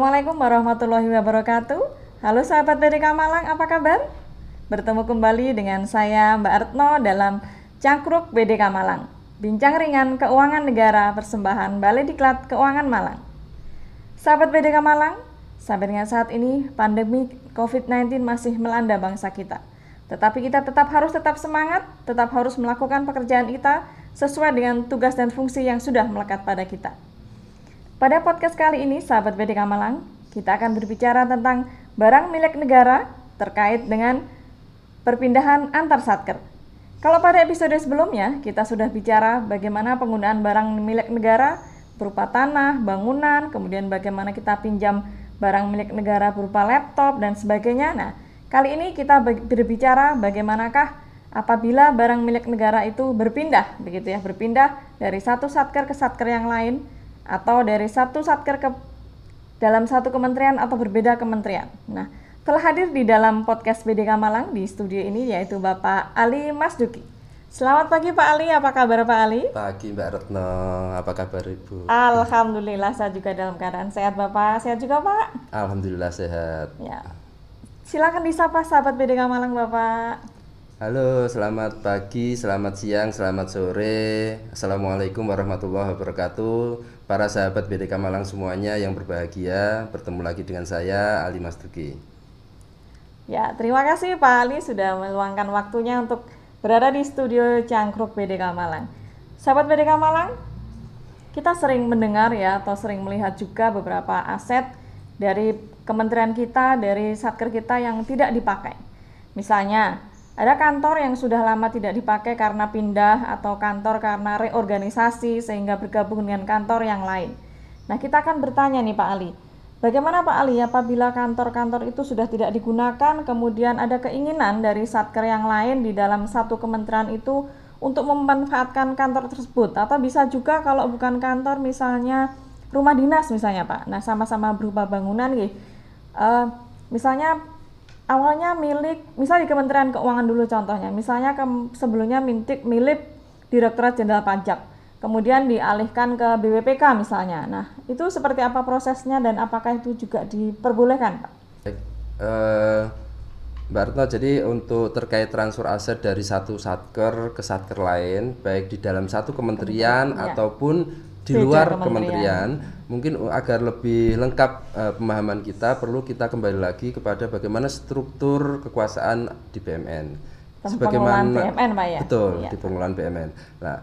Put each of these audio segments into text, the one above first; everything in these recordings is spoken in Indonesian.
Assalamualaikum warahmatullahi wabarakatuh. Halo sahabat BDK Malang, apa kabar? Bertemu kembali dengan saya Mbak Retno dalam Cangkruk BDK Malang. Bincang ringan keuangan negara persembahan Balai Diklat Keuangan Malang. Sahabat BDK Malang, sampai dengan saat ini pandemi COVID-19 masih melanda bangsa kita. Tetapi kita tetap harus tetap semangat, tetap harus melakukan pekerjaan kita sesuai dengan tugas dan fungsi yang sudah melekat pada kita. Pada podcast kali ini, sahabat BDK Malang, kita akan berbicara tentang barang milik negara terkait dengan perpindahan antar satker. Kalau pada episode sebelumnya, kita sudah bicara bagaimana penggunaan barang milik negara berupa tanah, bangunan, kemudian bagaimana kita pinjam barang milik negara berupa laptop, dan sebagainya. Nah, kali ini kita berbicara bagaimanakah apabila barang milik negara itu berpindah, begitu ya, berpindah dari satu satker ke satker yang lain, atau dari satu satker ke dalam satu kementerian atau berbeda kementerian. Nah, telah hadir di dalam podcast BDK Malang di studio ini yaitu Bapak Ali Masduki. Selamat pagi Pak Ali, apa kabar Pak Ali? Pagi Mbak Retno, apa kabar Ibu? Alhamdulillah saya juga dalam keadaan sehat Bapak, sehat juga Pak? Alhamdulillah sehat. Ya. Silakan disapa sahabat BDK Malang Bapak. Halo, selamat pagi, selamat siang, selamat sore. Assalamualaikum warahmatullahi wabarakatuh. Para sahabat BDK Malang semuanya yang berbahagia, bertemu lagi dengan saya Ali Mastuki. Ya, terima kasih Pak Ali sudah meluangkan waktunya untuk berada di studio Cangkruk BDK Malang. Sahabat BDK Malang, kita sering mendengar ya atau sering melihat juga beberapa aset dari kementerian kita, dari satker kita yang tidak dipakai. Misalnya, ada kantor yang sudah lama tidak dipakai karena pindah atau kantor karena reorganisasi sehingga bergabung dengan kantor yang lain. Nah, kita akan bertanya nih Pak Ali. Bagaimana Pak Ali apabila kantor-kantor itu sudah tidak digunakan, kemudian ada keinginan dari satker yang lain di dalam satu kementerian itu untuk memanfaatkan kantor tersebut atau bisa juga kalau bukan kantor misalnya rumah dinas misalnya Pak. Nah, sama-sama berupa bangunan gitu. Uh, misalnya awalnya milik misal di Kementerian Keuangan dulu contohnya misalnya ke, sebelumnya milik milik Direktorat Jenderal Pajak kemudian dialihkan ke BWPK misalnya nah itu seperti apa prosesnya dan apakah itu juga diperbolehkan Pak? Baik, uh, Mbak Retno, jadi untuk terkait transfer aset dari satu satker ke satker lain, baik di dalam satu kementerian ya. ataupun di luar kementerian. kementerian mungkin agar lebih lengkap uh, pemahaman kita perlu kita kembali lagi kepada bagaimana struktur kekuasaan di BMN. sebagaimana BMN, Pak ya. Betul, ya. di pengelolaan BMN. Nah,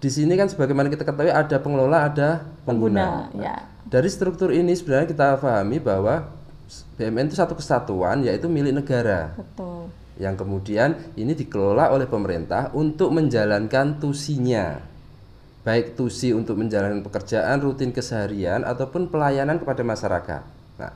di sini kan sebagaimana kita ketahui ada pengelola, ada pengguna. pengguna ya. Dari struktur ini sebenarnya kita pahami bahwa BMN itu satu kesatuan yaitu milik negara. Betul. Yang kemudian ini dikelola oleh pemerintah untuk menjalankan tusinya baik tusi untuk menjalankan pekerjaan rutin keseharian ataupun pelayanan kepada masyarakat. Nah,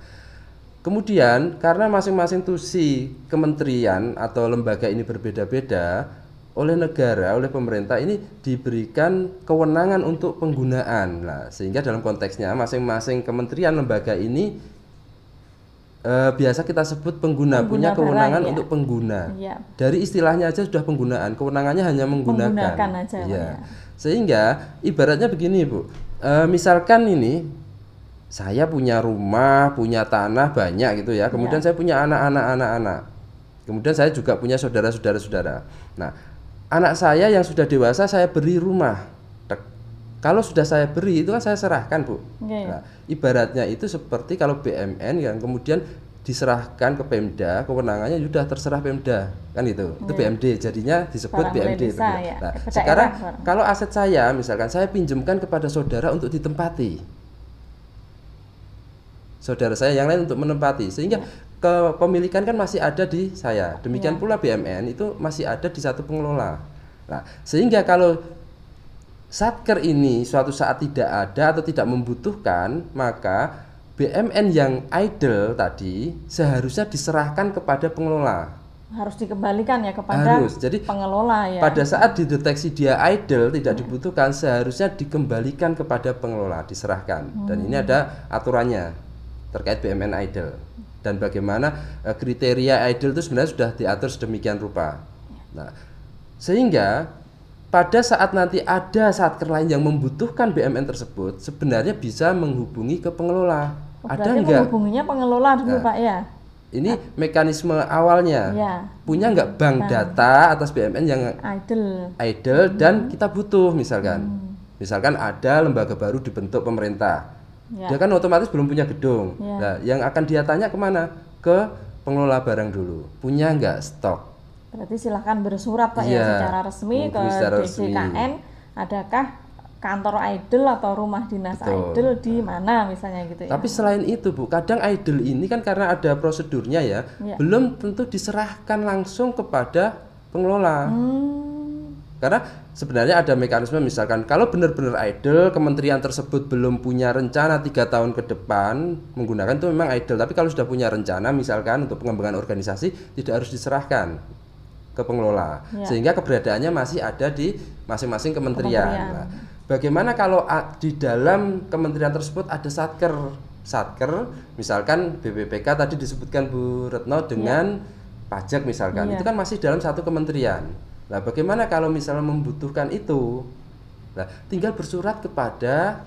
kemudian karena masing-masing tusi kementerian atau lembaga ini berbeda-beda, oleh negara, oleh pemerintah ini diberikan kewenangan untuk penggunaan. Nah, sehingga dalam konteksnya masing-masing kementerian lembaga ini eh, biasa kita sebut pengguna, pengguna punya kewenangan ya. untuk pengguna. Ya. Dari istilahnya aja sudah penggunaan, kewenangannya hanya menggunakan. Menggunakan aja. Ya. ya. Sehingga ibaratnya begini Bu, e, misalkan ini saya punya rumah, punya tanah banyak gitu ya, kemudian ya. saya punya anak-anak anak-anak, kemudian saya juga punya saudara-saudara saudara. Nah, anak saya yang sudah dewasa saya beri rumah. Kalau sudah saya beri itu kan saya serahkan bu. Okay. Nah, ibaratnya itu seperti kalau BMN yang kemudian diserahkan ke Pemda, kewenangannya sudah terserah Pemda, kan itu. Itu iya. BMD, jadinya disebut Barang BMD. Desa, ya. Nah, sekarang daerah. kalau aset saya misalkan saya pinjamkan kepada saudara untuk ditempati. Saudara saya yang lain untuk menempati sehingga ya. kepemilikan kan masih ada di saya. Demikian ya. pula BMN itu masih ada di satu pengelola. Nah, sehingga kalau satker ini suatu saat tidak ada atau tidak membutuhkan, maka BMN yang idle tadi seharusnya diserahkan kepada pengelola. Harus dikembalikan ya kepada Harus. Jadi, pengelola ya. Pada saat dideteksi dia idle tidak hmm. dibutuhkan seharusnya dikembalikan kepada pengelola, diserahkan. Hmm. Dan ini ada aturannya terkait BMN idle dan bagaimana uh, kriteria idle itu sebenarnya sudah diatur sedemikian rupa. Nah, sehingga pada saat nanti ada saat lain yang membutuhkan BMN tersebut sebenarnya bisa menghubungi ke pengelola Oh, ada berarti nggak? menghubunginya pengelola dulu Pak ya? Ini mekanisme awalnya. Ya, Punya nggak bank data atas BMN yang idle. idle dan kita butuh misalkan. Hmm. Misalkan ada lembaga baru dibentuk pemerintah. Ya. Dia kan otomatis belum punya gedung. Ya. Nah, yang akan dia tanya ke mana? Ke pengelola barang dulu. Punya nggak stok? Berarti silahkan bersurat Pak Iya, ya secara resmi ke menghubungi secara resmi. DJKN. Adakah kantor idle atau rumah dinas Betul. idle di mana misalnya gitu ya? Tapi selain itu Bu, kadang idle ini kan karena ada prosedurnya ya, Ya. belum tentu diserahkan langsung kepada pengelola. Hmm, Karena sebenarnya ada mekanisme misalkan kalau benar-benar idle, kementerian tersebut belum punya rencana tiga tahun ke depan menggunakan itu memang idle. Tapi kalau sudah punya rencana misalkan untuk pengembangan organisasi tidak harus diserahkan ke pengelola, Ya. sehingga keberadaannya masih ada di masing-masing kementerian. Kementerian. Nah, bagaimana kalau di dalam kementerian tersebut ada satker, satker, misalkan BPPK tadi disebutkan Bu Retno dengan pajak misalkan, Iya. itu kan masih dalam satu kementerian. Nah, bagaimana kalau misalnya membutuhkan itu? Nah, tinggal bersurat kepada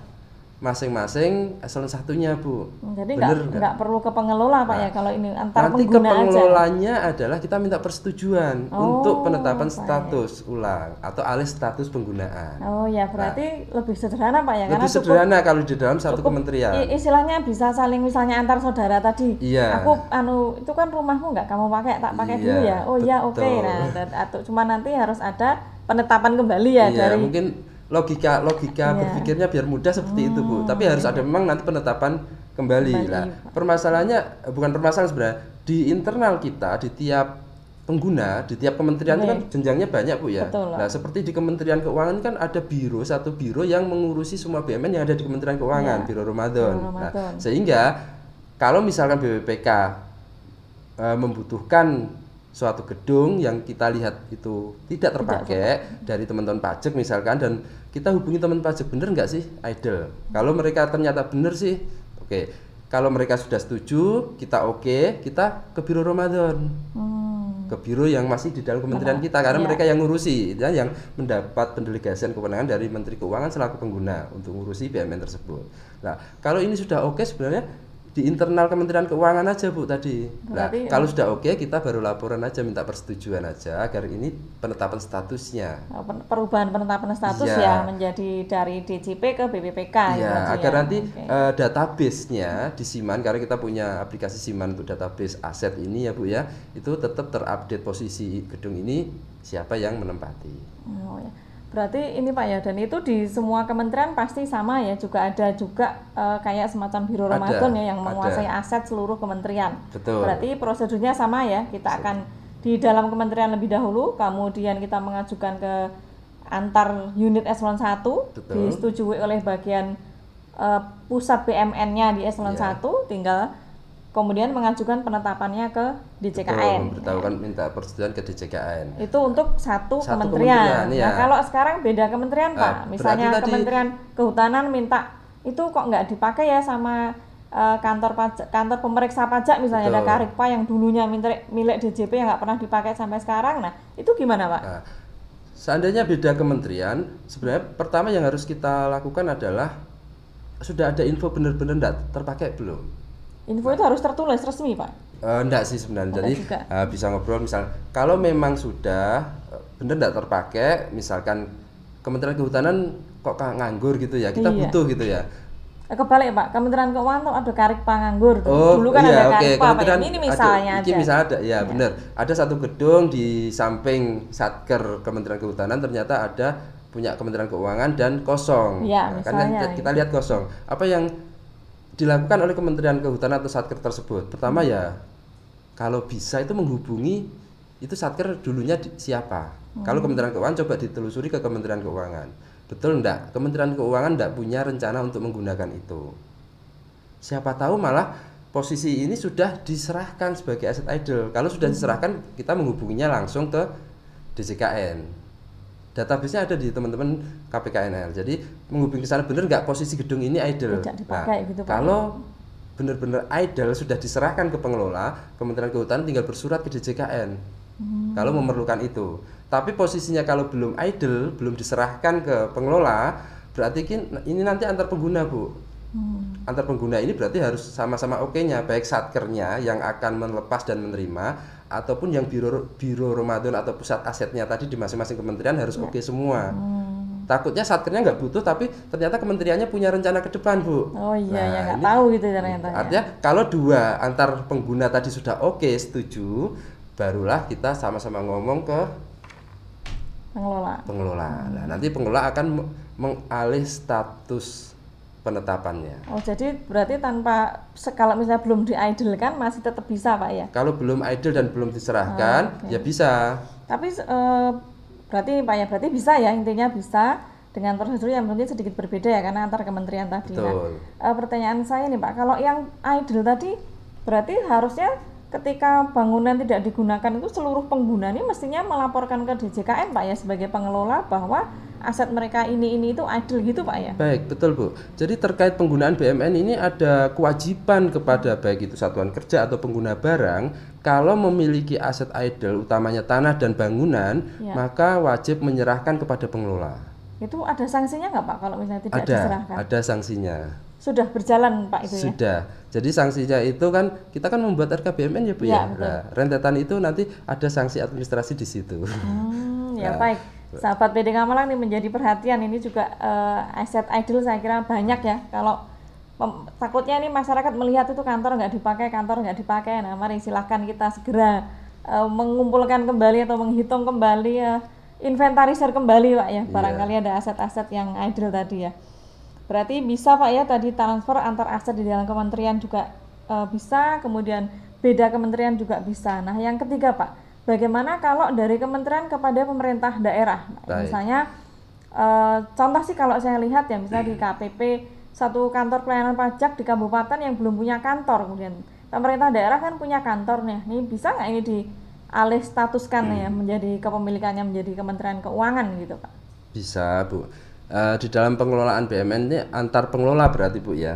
masing-masing eselon satunya, Bu. jadi Bener nggak perlu ke pengelola Pak ya kalau ini antar Nanti ke pengguna aja. pengelolanya adalah kita minta persetujuan Oh, untuk penetapan baik. status ulang atau alih status penggunaan. Oh ya berarti lebih sederhana Pak ya Lebih karena cukup sederhana kalau di dalam satu cukup kementerian. istilahnya bisa saling misalnya antar saudara tadi. Iya. Aku anu itu kan rumahmu nggak kamu pakai tak pakai Iya, dulu ya. Oh iya oke. betul. Nah dan- atau cuma nanti harus ada penetapan kembali ya Iya, dari mungkin logika logika Iya. berpikirnya biar mudah seperti itu bu. Tapi harus ada memang nanti penetapan kembali. Lah, permasalahannya eh, bukan permasalahan sebenarnya di internal kita di tiap pengguna di tiap kementerian itu kan jenjangnya banyak bu ya. Betul. Nah seperti di Kementerian Keuangan kan ada biro satu biro yang mengurusi semua BUMN yang ada di Kementerian Keuangan, Iya. Biro Ramadan. Biro Nah, sehingga kalau misalkan BPPK eh, membutuhkan suatu gedung yang kita lihat itu tidak terpakai dari teman-teman pajak misalkan dan kita hubungi teman pajak bener nggak sih? Idle. Kalau mereka ternyata bener sih oke. Kalau mereka sudah setuju kita oke kita ke biro Ramadan. Hmm, ke biro yang masih di dalam kementerian kita karena Iya. mereka yang ngurusi ya, yang mendapat pendelegasian kewenangan dari Menteri Keuangan selaku pengguna untuk ngurusi BUMN tersebut. Nah, kalau ini sudah oke sebenarnya di internal Kementerian Keuangan aja Bu tadi. Nah, Berarti- kalau sudah oke kita baru laporan aja minta persetujuan aja agar ini penetapan statusnya. oh, perubahan penetapan status Iya. ya menjadi dari DJP ke BPPK gitu Iya, agar ya. nanti Oke. eh, database-nya di Siman karena kita punya aplikasi Siman untuk database aset ini ya Bu ya, itu tetap terupdate posisi gedung ini siapa yang menempati. Oh, ya. Berarti ini Pak ya, dan itu di semua kementerian pasti sama ya, juga ada juga eh, kayak semacam biro Ada, Ramadan ya yang ada. menguasai aset seluruh kementerian. Betul. Berarti prosedurnya sama ya, kita akan di dalam kementerian lebih dahulu, kemudian kita mengajukan ke antar unit eselon 1, Betul. disetujui oleh bagian eh, pusat BMN-nya di eselon Iya. 1, tinggal kemudian mengajukan penetapannya ke Betul, DJKN. memberitahukan minta persetujuan ke DJKN. itu untuk satu, Satu kementerian. kementerian, iya. Nah kalau sekarang beda kementerian Ah, pak, misalnya tadi- Kementerian Kehutanan minta itu kok nggak dipakai ya sama eh, kantor pajak, kantor pemeriksa pajak misalnya ada Betul. Karikpa yang dulunya milik, milik DJP yang nggak pernah dipakai sampai sekarang. Nah itu gimana pak? Nah, seandainya beda kementerian, sebenarnya pertama yang harus kita lakukan adalah sudah ada info benar-benar terpakai belum? Info itu harus tertulis resmi pak. Eh, enggak sih sebenarnya. Enggak Jadi juga. eh, bisa ngobrol misal kalau memang sudah eh, benar tidak terpakai, misalkan Kementerian Kehutanan kok nganggur gitu ya, kita Iya. butuh gitu ya. Kebalik pak, Kementerian Keuangan tuh ada Karikpa nganggur. Oh, Dulu kan iya, ada oke. Karikpa pak. Kementerian Ini misalnya ada, aja. ini misalnya ada, ya benar. Ada satu gedung di samping Satker Kementerian Kehutanan ternyata ada punya Kementerian Keuangan dan kosong. Iya, kan misalnya, kita, kita lihat kosong. Apa yang dilakukan oleh Kementerian Kehutanan atau Satker tersebut? Pertama ya, kalau bisa itu menghubungi itu Satker dulunya di- siapa? Kalau Hmm. Kementerian Keuangan coba ditelusuri ke Kementerian Keuangan. Betul enggak? Kementerian Keuangan enggak punya rencana untuk menggunakan itu. Siapa tahu malah posisi ini sudah diserahkan sebagai aset idle. Kalau sudah diserahkan, kita menghubunginya langsung ke DJKN. Database-nya ada di teman-teman KPKNL. Jadi menghubungi ke sana benar nggak posisi gedung ini idle. Tidak dipakai gitu, Pak. Kalau benar-benar idle sudah diserahkan ke pengelola, Kementerian Kehutanan tinggal bersurat ke DJKN. Hmm. Kalau memerlukan itu. Tapi posisinya kalau belum idle, belum diserahkan ke pengelola, berarti ini nanti antar pengguna, Bu. Hmm. antar pengguna ini berarti harus sama-sama oke-nya baik satkernya yang akan melepas dan menerima ataupun yang biro biro Ramadan atau pusat asetnya tadi di masing-masing kementerian harus oke semua. Takutnya satkernya nggak butuh tapi ternyata kementeriannya punya rencana ke depan bu. Oh iya Nah, ya nggak tahu gitu ternyata. ya. Artinya kalau dua antar pengguna tadi sudah oke setuju, barulah kita sama-sama ngomong ke Pengelola. pengelola. Nah, nanti pengelola akan me- mengalih status penetapannya. Oh jadi berarti tanpa kalau misalnya belum diidlekan masih tetap bisa pak ya? Kalau belum idle dan belum diserahkan, ya bisa. Tapi eh, berarti pak ya berarti bisa ya intinya bisa dengan prosedur yang mungkin sedikit berbeda ya karena antar kementerian tadi. Nah, Betul. eh, pertanyaan saya nih pak kalau yang idle tadi berarti harusnya ketika bangunan tidak digunakan itu seluruh pengguna ini mestinya melaporkan ke DJKN pak ya sebagai pengelola bahwa aset mereka ini ini itu idle gitu pak ya? Baik, betul Bu. Jadi terkait penggunaan BMN ini ada kewajiban kepada baik itu satuan kerja atau pengguna barang kalau memiliki aset idle utamanya tanah dan bangunan, Ya. maka wajib menyerahkan kepada pengelola. Itu ada sanksinya nggak pak kalau misalnya tidak Ada, diserahkan? ada sanksinya. Sudah berjalan pak itu ya? Sudah. Jadi sanksinya itu kan kita kan membuat RKBMN ya Bu ya. betul. Nah, rentetan itu nanti ada sanksi administrasi di situ. Hmm, ya Nah. baik. Sahabat PD Kamalang ini menjadi perhatian ini juga eh, aset idle saya kira banyak ya. Kalau pem- takutnya ini masyarakat melihat itu kantor nggak dipakai, kantor nggak dipakai. Nah, mari silahkan kita segera eh, mengumpulkan kembali atau menghitung kembali ya, inventarisir kembali Pak ya. Barangkali ada aset-aset yang idle tadi ya. Berarti bisa Pak ya tadi transfer antar aset di dalam kementerian juga eh, bisa, kemudian beda kementerian juga bisa. Nah, yang ketiga Pak, bagaimana kalau dari kementerian kepada pemerintah daerah? Nah, Baik. misalnya eh, contoh sih kalau saya lihat ya misalnya di KPP satu kantor pelayanan pajak di kabupaten yang belum punya kantor kemudian pemerintah daerah kan punya kantor nih. Ini bisa nggak ini dialih statuskan ya menjadi kepemilikannya menjadi Kementerian Keuangan gitu, Pak? Bisa, Bu. Eh, di dalam pengelolaan BMN ini antar pengelola berarti Bu ya.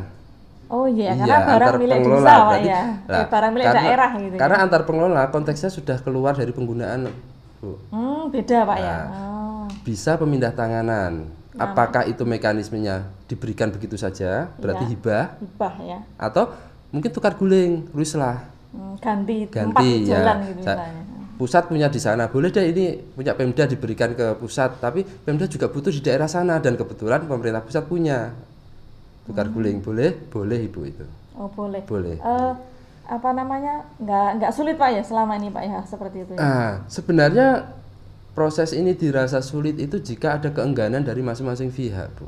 Oh iya, Iya, karena barang antar milik pengelola desa berarti- ya. Nah, barang milik karena- daerah gitu. ya. Karena antar pengelola konteksnya sudah keluar dari penggunaan, Bu. Hmm, beda Pak ya. Nah. Oh. Bisa pemindah tanganan. Apakah itu mekanismenya diberikan begitu saja, berarti Iya. hibah Hibah ya. atau mungkin tukar guling, ruislah. Hmm, ganti, tempat Ganti ya. jalan gitu Sa- misalnya. Pusat punya di sana, boleh deh ini punya Pemda diberikan ke pusat, tapi Pemda juga butuh di daerah sana dan kebetulan pemerintah pusat punya. Tukar Hmm. guling boleh, boleh Ibu itu. Oh boleh. Boleh. Eh, apa namanya? Nggak nggak sulit Pak ya selama ini Pak ya seperti itu ya. Ah, sebenarnya proses ini dirasa sulit itu jika ada keengganan dari masing-masing pihak, Bu.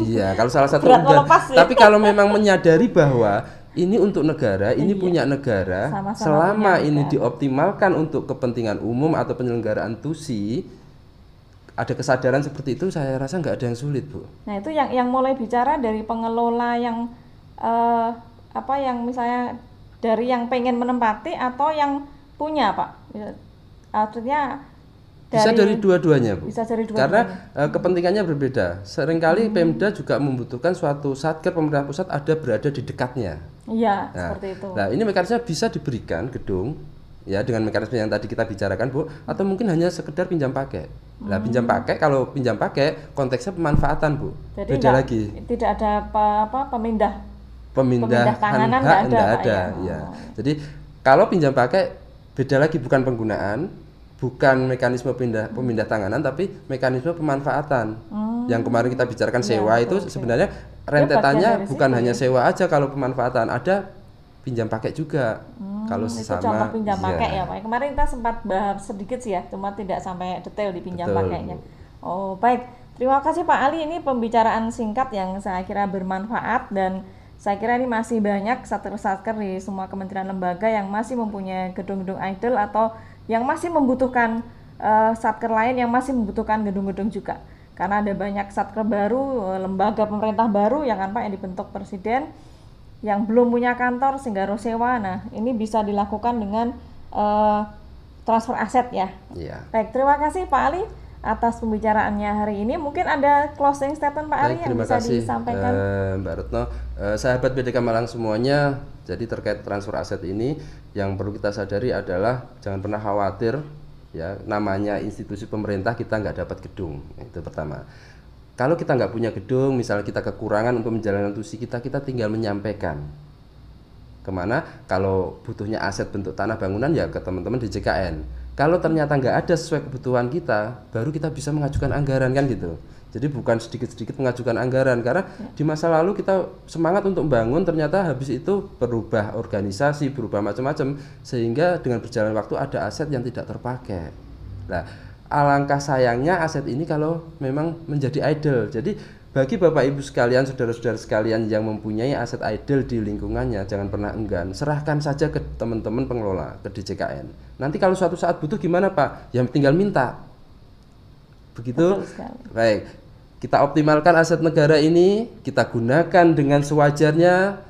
Iya, kalau salah satu Berat enggan. ya. Tapi kalau memang menyadari bahwa ini untuk negara, ini punya negara, Iya. Sama-sama selama punya ini negara. dioptimalkan untuk kepentingan umum atau penyelenggaraan tusi, ada kesadaran seperti itu, saya rasa nggak ada yang sulit, Bu. Nah itu yang yang mulai bicara dari pengelola yang eh, apa yang misalnya dari yang pengen menempati atau yang punya Pak. Ya, Artinya Bisa dari dua-duanya, Bu. bisa dari dua Karena eh, kepentingannya berbeda. Seringkali Pemda juga membutuhkan suatu satker pemerintah pusat ada berada di dekatnya. Iya Nah, seperti itu. Nah, ini mekanisme bisa diberikan gedung ya dengan mekanisme yang tadi kita bicarakan, Bu, atau mungkin hanya sekedar pinjam pakai. Nah, pinjam pakai kalau pinjam pakai konteksnya pemanfaatan, Bu. Jadi Beda nggak- lagi. tidak ada apa, apa pemindah Pemindahan pemindah tanganan hak nggak ada, ada, ya? ya. Jadi kalau pinjam pakai beda lagi bukan penggunaan, bukan mekanisme pindah pemindah tanganan tapi mekanisme pemanfaatan. Yang kemarin kita bicarakan sewa itu sebenarnya rentetannya dari bukan situ, hanya sewa aja kalau pemanfaatan, ada pinjam pakai juga. kalau itu sesama contoh pinjam iya. pakai ya Pak. Kemarin kita sempat bahas sedikit sih ya, cuma tidak sampai detail di pinjam Betul, pakainya. Oh baik, terima kasih Pak Ali. Ini pembicaraan singkat yang saya kira bermanfaat dan saya kira ini masih banyak satker-satker di semua kementerian lembaga yang masih mempunyai gedung-gedung idle atau yang masih membutuhkan eh, satker lain yang masih membutuhkan gedung-gedung juga. Karena ada banyak satker baru, eh, lembaga pemerintah baru yang kan Pak yang dibentuk presiden yang belum punya kantor sehingga harus sewa. Nah, ini bisa dilakukan dengan eh, transfer aset ya. Iya. Baik, terima kasih Pak Ali atas pembicaraannya hari ini. Mungkin ada closing statement Pak Ali Baik, yang bisa kasih disampaikan. eh, Mbak Retno. Eh, sahabat BDK Malang semuanya, jadi terkait transfer aset ini yang perlu kita sadari adalah jangan pernah khawatir ya namanya institusi pemerintah kita nggak dapat gedung itu pertama. Kalau kita nggak punya gedung, misalnya kita kekurangan untuk menjalankan tusi kita, kita tinggal menyampaikan ke mana. Kalau butuhnya aset bentuk tanah bangunan ya ke teman-teman di JKN. Kalau ternyata nggak ada sesuai kebutuhan kita, baru kita bisa mengajukan anggaran kan gitu. Jadi bukan sedikit-sedikit mengajukan anggaran karena di masa lalu kita semangat untuk membangun ternyata habis itu berubah organisasi, berubah macam-macam sehingga dengan berjalan waktu ada aset yang tidak terpakai. Nah, alangkah sayangnya aset ini kalau memang menjadi idle. Jadi bagi Bapak Ibu sekalian, saudara-saudara sekalian yang mempunyai aset idle di lingkungannya, jangan pernah enggan. Serahkan saja ke teman-teman pengelola, ke DJKN. Nanti kalau suatu saat butuh gimana Pak? Ya tinggal minta. Begitu? Baik. Kita optimalkan aset negara ini, kita gunakan dengan sewajarnya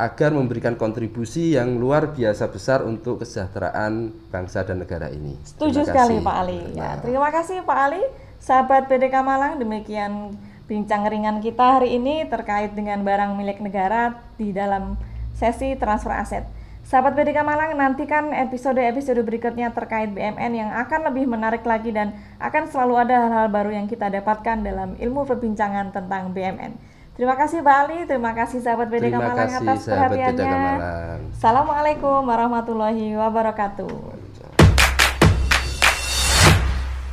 agar memberikan kontribusi yang luar biasa besar untuk kesejahteraan bangsa dan negara ini. Setuju sekali. Pak Ali. Ya, Nah. terima kasih Pak Ali. Sahabat BDK Malang, demikian bincang ringan kita hari ini terkait dengan barang milik negara di dalam sesi transfer aset. Sahabat BDK Malang, nantikan episode-episode berikutnya terkait BMN yang akan lebih menarik lagi dan akan selalu ada hal-hal baru yang kita dapatkan dalam ilmu perbincangan tentang BMN. Terima kasih Pak Ali, terima kasih sahabat BDK Malang atas perhatiannya. Assalamualaikum warahmatullahi wabarakatuh.